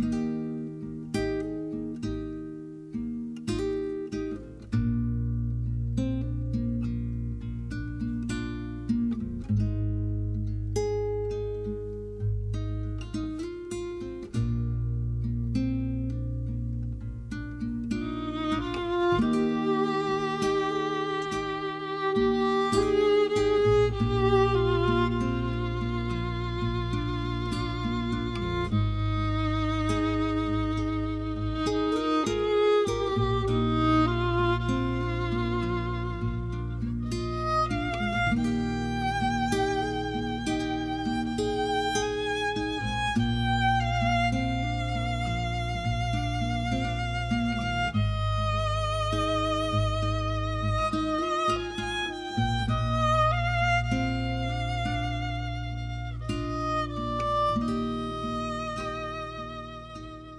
Bye.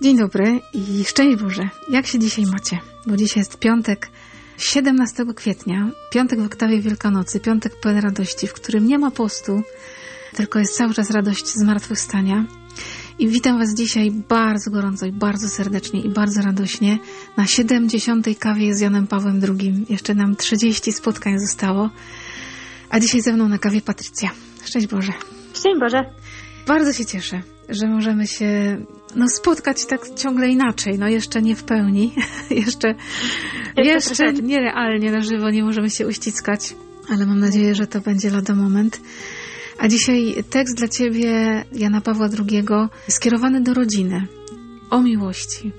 Dzień dobry i szczęść Boże. Jak się dzisiaj macie? Bo dzisiaj jest piątek 17 kwietnia, piątek w oktawie Wielkanocy, piątek pełen radości, w którym nie ma postu, tylko jest cały czas radość zmartwychwstania. I witam Was dzisiaj bardzo gorąco i bardzo serdecznie i bardzo radośnie na 70. kawie z Janem Pawłem II. Jeszcze nam 30 spotkań zostało, a dzisiaj ze mną na kawie Patrycja. Szczęść Boże. Szczęść Boże. Bardzo się cieszę, że możemy się no, spotkać tak ciągle inaczej, no jeszcze nie w pełni, jeszcze, jeszcze nierealnie na żywo nie możemy się uściskać, ale mam nadzieję, że to będzie lada moment. A dzisiaj tekst dla Ciebie, Jana Pawła II, skierowany do rodziny, o miłości.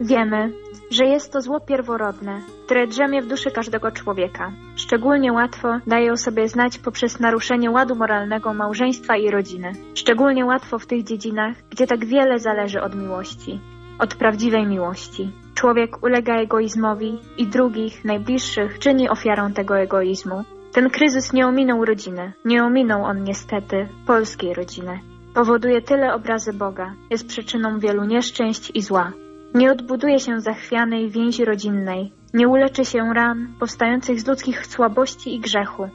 Wiemy, że jest to zło pierworodne, które drzemie w duszy każdego człowieka. Szczególnie łatwo daje o sobie znać poprzez naruszenie ładu moralnego małżeństwa i rodziny. Szczególnie łatwo w tych dziedzinach, gdzie tak wiele zależy od miłości, od prawdziwej miłości. Człowiek ulega egoizmowi i drugich, najbliższych czyni ofiarą tego egoizmu. Ten kryzys nie ominął rodziny, nie ominął on niestety polskiej rodziny. Powoduje tyle obrazy Boga, jest przyczyną wielu nieszczęść i zła. Nie odbuduje się zachwianej więzi rodzinnej, nie uleczy się ran powstających z ludzkich słabości i grzechu,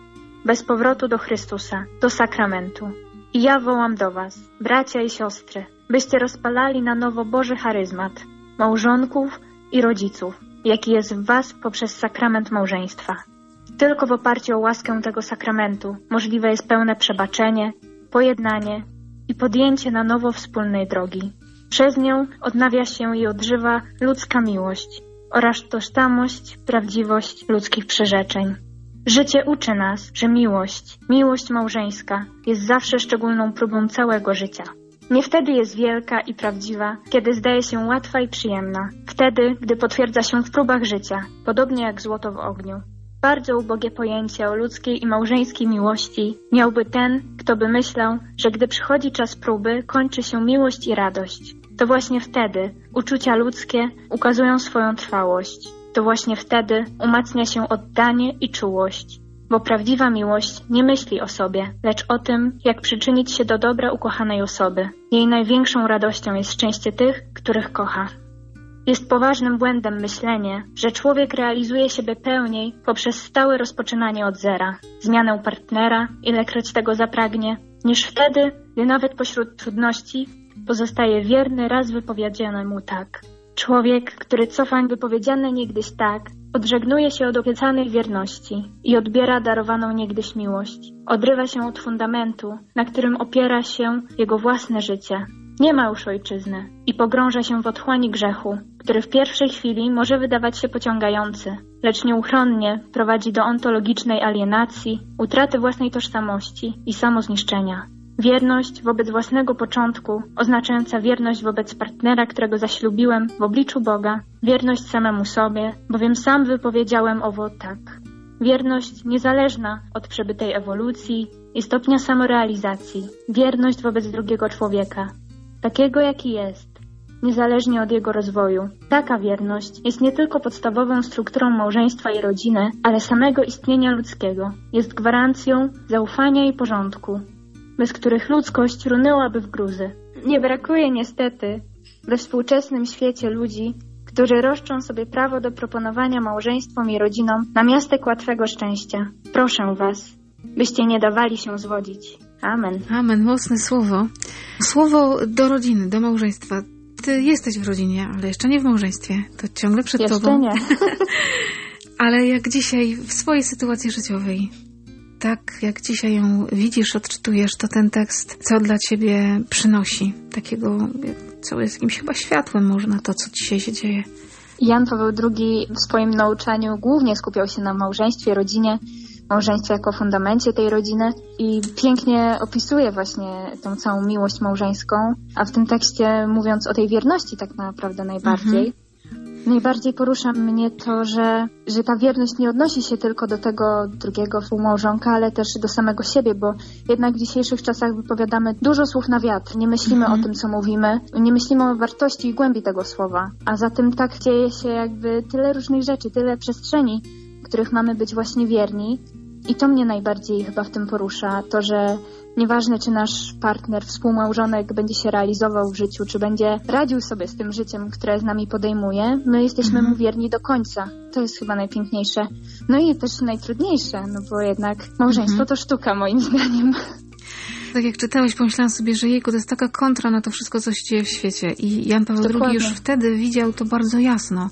bez powrotu do Chrystusa, do sakramentu. I ja wołam do Was, bracia i siostry, byście rozpalali na nowo Boży charyzmat, małżonków i rodziców, jaki jest w Was poprzez sakrament małżeństwa. Tylko w oparciu o łaskę tego sakramentu możliwe jest pełne przebaczenie, pojednanie i podjęcie na nowo wspólnej drogi. Przez nią odnawia się i odżywa ludzka miłość oraz tożsamość, prawdziwość ludzkich przyrzeczeń. Życie uczy nas, że miłość, miłość małżeńska jest zawsze szczególną próbą całego życia. Nie wtedy jest wielka i prawdziwa, kiedy zdaje się łatwa i przyjemna. Wtedy, gdy potwierdza się w próbach życia, podobnie jak złoto w ogniu. Bardzo ubogie pojęcie o ludzkiej i małżeńskiej miłości miałby ten, kto by myślał, że gdy przychodzi czas próby, kończy się miłość i radość. To właśnie wtedy uczucia ludzkie ukazują swoją trwałość. To właśnie wtedy umacnia się oddanie i czułość. Bo prawdziwa miłość nie myśli o sobie, lecz o tym, jak przyczynić się do dobra ukochanej osoby. Jej największą radością jest szczęście tych, których kocha. Jest poważnym błędem myślenie, że człowiek realizuje siebie pełniej poprzez stałe rozpoczynanie od zera, zmianę partnera, ilekroć tego zapragnie, niż wtedy, gdy nawet pośród trudności pozostaje wierny raz wypowiedzianemu tak. Człowiek, który cofa wypowiedziane niegdyś tak, odżegnuje się od obiecanej wierności i odbiera darowaną niegdyś miłość. Odrywa się od fundamentu, na którym opiera się jego własne życie. Nie ma już ojczyzny i pogrąża się w otchłani grzechu, który w pierwszej chwili może wydawać się pociągający, lecz nieuchronnie prowadzi do ontologicznej alienacji, utraty własnej tożsamości i samozniszczenia. Wierność wobec własnego początku, oznaczająca wierność wobec partnera, którego zaślubiłem w obliczu Boga, wierność samemu sobie, bowiem sam wypowiedziałem owo tak. Wierność niezależna od przebytej ewolucji i stopnia samorealizacji, wierność wobec drugiego człowieka, takiego jaki jest, niezależnie od jego rozwoju. Taka wierność jest nie tylko podstawową strukturą małżeństwa i rodziny, ale samego istnienia ludzkiego. Jest gwarancją zaufania i porządku, bez których ludzkość runęłaby w gruzy. Nie brakuje niestety we współczesnym świecie ludzi, którzy roszczą sobie prawo do proponowania małżeństwom i rodzinom namiastek łatwego szczęścia. Proszę Was, byście nie dawali się zwodzić. Amen. Amen. Mocne słowo. Słowo do rodziny, do małżeństwa. ty jesteś w rodzinie, ale jeszcze nie w małżeństwie. To ciągle przed Jeszcze tobą. nie. Ale jak dzisiaj w swojej sytuacji życiowej, tak jak dzisiaj ją widzisz, odczytujesz, to ten tekst, co dla ciebie przynosi? Takiego, co jest jakimś chyba światłem może na to, co dzisiaj się dzieje. Jan Paweł II w swoim nauczaniu głównie skupiał się na małżeństwie, rodzinie, małżeństwie jako fundamencie tej rodziny i pięknie opisuje właśnie tą całą miłość małżeńską, a w tym tekście mówiąc o tej wierności tak naprawdę najbardziej. Najbardziej porusza mnie to, że, że ta wierność nie odnosi się tylko do tego drugiego współmałżonka, ale też do samego siebie, bo jednak w dzisiejszych czasach wypowiadamy dużo słów na wiatr. Nie myślimy Mhm. o tym, co mówimy, nie myślimy o wartości i głębi tego słowa. A zatem tak dzieje się jakby tyle różnych rzeczy, tyle przestrzeni, których mamy być właśnie wierni. I to mnie najbardziej chyba w tym porusza, to, że nieważne czy nasz partner, współmałżonek będzie się realizował w życiu, czy będzie radził sobie z tym życiem, które z nami podejmuje, my jesteśmy mu wierni do końca. To jest chyba najpiękniejsze. No i też najtrudniejsze, no bo jednak małżeństwo to sztuka moim zdaniem. Tak jak czytałeś, pomyślałam sobie, że jejku, to jest taka kontra na to wszystko, co się dzieje w świecie. I Jan Paweł II Dokładnie. już wtedy widział to bardzo jasno,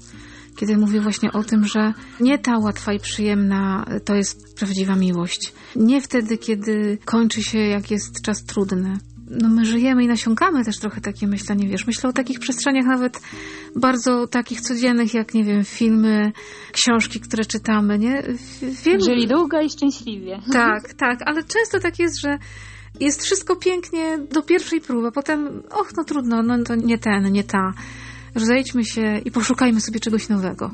kiedy mówił właśnie o tym, że nie ta łatwa i przyjemna to jest prawdziwa miłość. Nie wtedy, kiedy kończy się, jak jest czas trudny. No my żyjemy i nasiąkamy też trochę takie myślenie, wiesz, myślę o takich przestrzeniach nawet bardzo takich codziennych, jak nie wiem, filmy, książki, które czytamy, nie? Wielu, Żyli długo i szczęśliwie. tak, tak, ale często tak jest, że jest wszystko pięknie do pierwszej próby, a potem, och, no trudno, no to nie ten, nie ta. Rozejdźmy się i poszukajmy sobie czegoś nowego.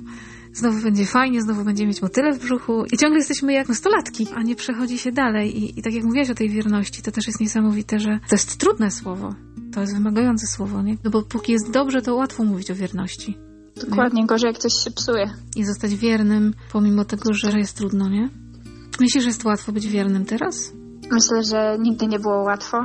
Znowu będzie fajnie, znowu będziemy mieć motyle w brzuchu i ciągle jesteśmy jak nastolatki, a nie przechodzi się dalej. I, I tak jak mówiłaś o tej wierności, to też jest niesamowite, że to jest trudne słowo. To jest wymagające słowo, nie? No bo póki jest dobrze, to łatwo mówić o wierności. Dokładnie, gorzej jak coś się psuje. I zostać wiernym, pomimo tego, że jest trudno, nie? Myślisz, że jest łatwo być wiernym teraz? Myślę, że nigdy nie było łatwo.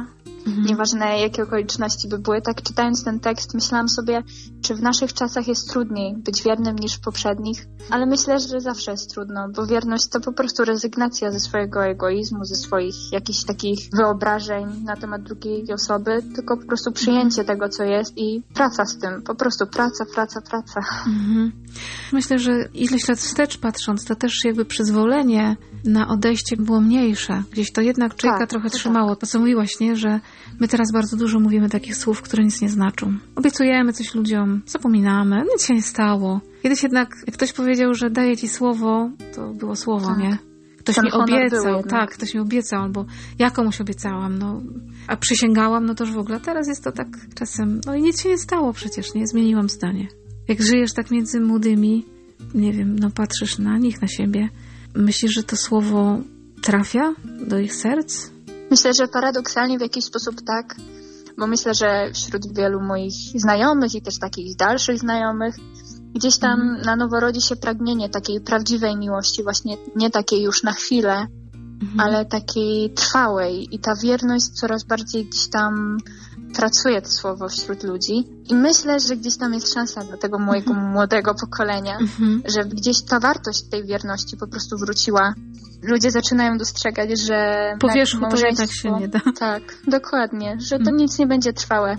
Mhm. Nieważne jakie okoliczności by były. Tak czytając ten tekst myślałam sobie, czy w naszych czasach jest trudniej być wiernym niż w poprzednich. Ale myślę, że zawsze jest trudno, bo wierność to po prostu rezygnacja ze swojego egoizmu, ze swoich jakichś takich wyobrażeń na temat drugiej osoby, tylko po prostu przyjęcie tego, co jest i praca z tym. Po prostu praca, praca, praca. Mhm. Myślę, że ileś lat wstecz patrząc, to też jakby przyzwolenie na odejście było mniejsze. Gdzieś to jednak człowieka Tak, trochę to trzymało. To co mówiłaś, nie? Że my teraz bardzo dużo mówimy takich słów, które nic nie znaczą. Obiecujemy coś ludziom, zapominamy, nic się nie stało. Kiedyś jednak, jak ktoś powiedział, że daje ci słowo, to było słowo, Tak. nie? Ktoś mi obiecał, tak, ktoś mi obiecał, albo ja komuś obiecałam, no, a przysięgałam, no to już w ogóle. Teraz jest to tak czasem, no i nic się nie stało przecież, nie? Zmieniłam zdanie. Jak żyjesz tak między młodymi, nie wiem, no patrzysz na nich, na siebie, myślisz, że to słowo trafia do ich serc? Myślę, że paradoksalnie w jakiś sposób tak, bo myślę, że wśród wielu moich znajomych i też takich dalszych znajomych, gdzieś tam na nowo rodzi się pragnienie takiej prawdziwej miłości, właśnie nie takiej już na chwilę, Mhm. ale takiej trwałej. I ta wierność coraz bardziej gdzieś tam pracuje to słowo wśród ludzi. I myślę, że gdzieś tam jest szansa dla tego mojego młodego pokolenia, Mhm. że gdzieś ta wartość tej wierności po prostu wróciła. Ludzie zaczynają dostrzegać, że Po wierzchu to jednak się nie da. Tak, dokładnie, że to Mhm. nic nie będzie trwałe,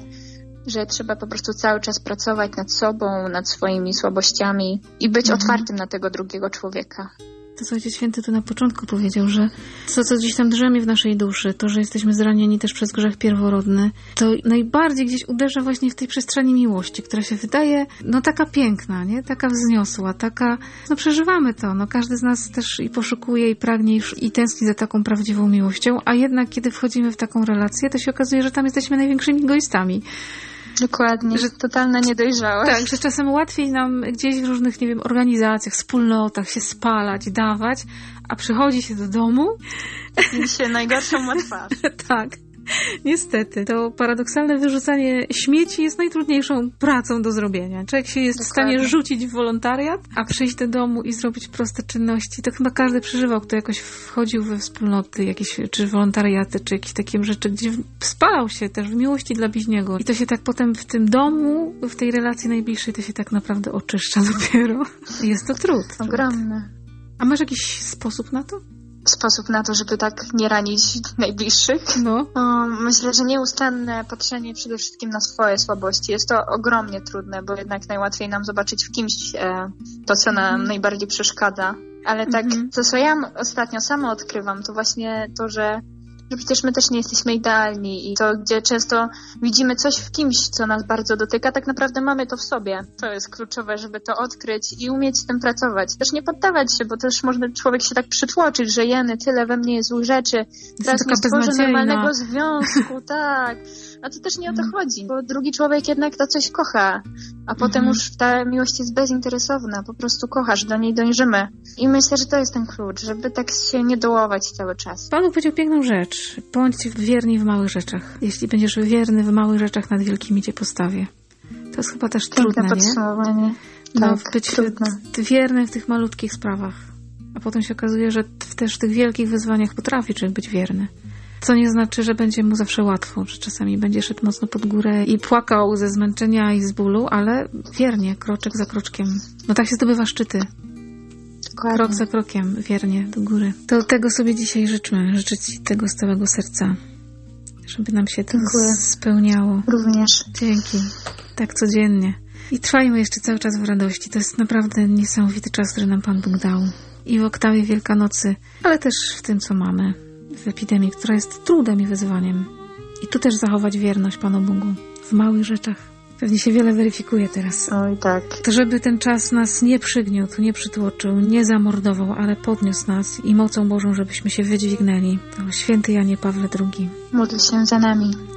że trzeba po prostu cały czas pracować nad sobą, nad swoimi słabościami i być Mhm. otwartym na tego drugiego człowieka. To, co Ojciec Święty tu na początku powiedział, że to, co gdzieś tam drzemie w naszej duszy, to, że jesteśmy zranieni też przez grzech pierworodny, to najbardziej gdzieś uderza właśnie w tej przestrzeni miłości, która się wydaje, no taka piękna, nie? Taka wzniosła, taka, no przeżywamy to, no każdy z nas też i poszukuje, i pragnie, i, tęskni za taką prawdziwą miłością, a jednak kiedy wchodzimy w taką relację, to się okazuje, że tam jesteśmy największymi egoistami. Dokładnie, że totalna niedojrzałość. Tak, że czasem łatwiej nam gdzieś w różnych, nie wiem, organizacjach, wspólnotach się spalać, dawać, a przychodzi się do domu I się najgorszą ma twarz. tak. Niestety, to paradoksalne wyrzucanie śmieci jest najtrudniejszą pracą do zrobienia. Człowiek się jest w Dokładnie. stanie rzucić w wolontariat, a przyjść do domu i zrobić proste czynności. To chyba każdy przeżywał, kto jakoś wchodził we wspólnoty, jakieś, czy wolontariaty, czy jakieś takie rzeczy, gdzie spalał się też w miłości dla bliźniego. I to się tak potem w tym domu, w tej relacji najbliższej, to się tak naprawdę oczyszcza dopiero. Jest to trud. Ogromne. A masz jakiś sposób na to? Sposób na to, żeby tak nie ranić najbliższych. No. Myślę, że nieustanne patrzenie przede wszystkim na swoje słabości. Jest to ogromnie trudne, bo jednak najłatwiej nam zobaczyć w kimś e, to, co nam Mhm. najbardziej przeszkadza. Ale tak, Mhm. to co ja ostatnio sama odkrywam, to właśnie to, że, że przecież my też nie jesteśmy idealni i to, gdzie często widzimy coś w kimś, co nas bardzo dotyka, tak naprawdę mamy to w sobie. To jest kluczowe, żeby to odkryć i umieć z tym pracować. Też nie poddawać się, bo też można człowiek się tak przytłoczyć, że jeny, tyle we mnie jest złych rzeczy, teraz nie stworzę normalnego związku, tak. A to też nie o to Mm. chodzi, bo drugi człowiek jednak to coś kocha, a potem Mhm. już ta miłość jest bezinteresowna, po prostu kochasz, do niej dążymy. I myślę, że to jest ten klucz, żeby tak się nie dołować cały czas. Pan Bóg powiedział piękną rzecz. Bądź wierni w małych rzeczach. Jeśli będziesz wierny w małych rzeczach, nad wielkimi cię postawię. To jest chyba też Piękne trudne, nie? podsumowanie. No, tak, być trudne. wiernym w tych malutkich sprawach. A potem się okazuje, że w, też w tych wielkich wyzwaniach potrafi człowiek być wierny. Co nie znaczy, że będzie mu zawsze łatwo, że czasami będzie szedł mocno pod górę i płakał ze zmęczenia i z bólu, ale wiernie, kroczek za kroczkiem. No tak się zdobywa szczyty. Dokładnie. Krok za krokiem, wiernie do góry. To tego sobie dzisiaj życzmy. Życzę Ci tego z całego serca. Żeby nam się to Dziękuję. spełniało. Również. Dzięki. Tak codziennie. I trwajmy jeszcze cały czas w radości. To jest naprawdę niesamowity czas, który nam Pan Bóg dał. I w oktawie Wielkanocy, ale też w tym, co mamy. W epidemii, która jest trudem i wyzwaniem. I tu też zachować wierność Panu Bogu. W małych rzeczach. Pewnie się wiele weryfikuje teraz. Oj tak. To żeby ten czas nas nie przygniótł, nie przytłoczył, nie zamordował, ale podniósł nas i mocą Bożą, żebyśmy się wydźwignęli. To święty Janie Pawle II. Módl się za nami.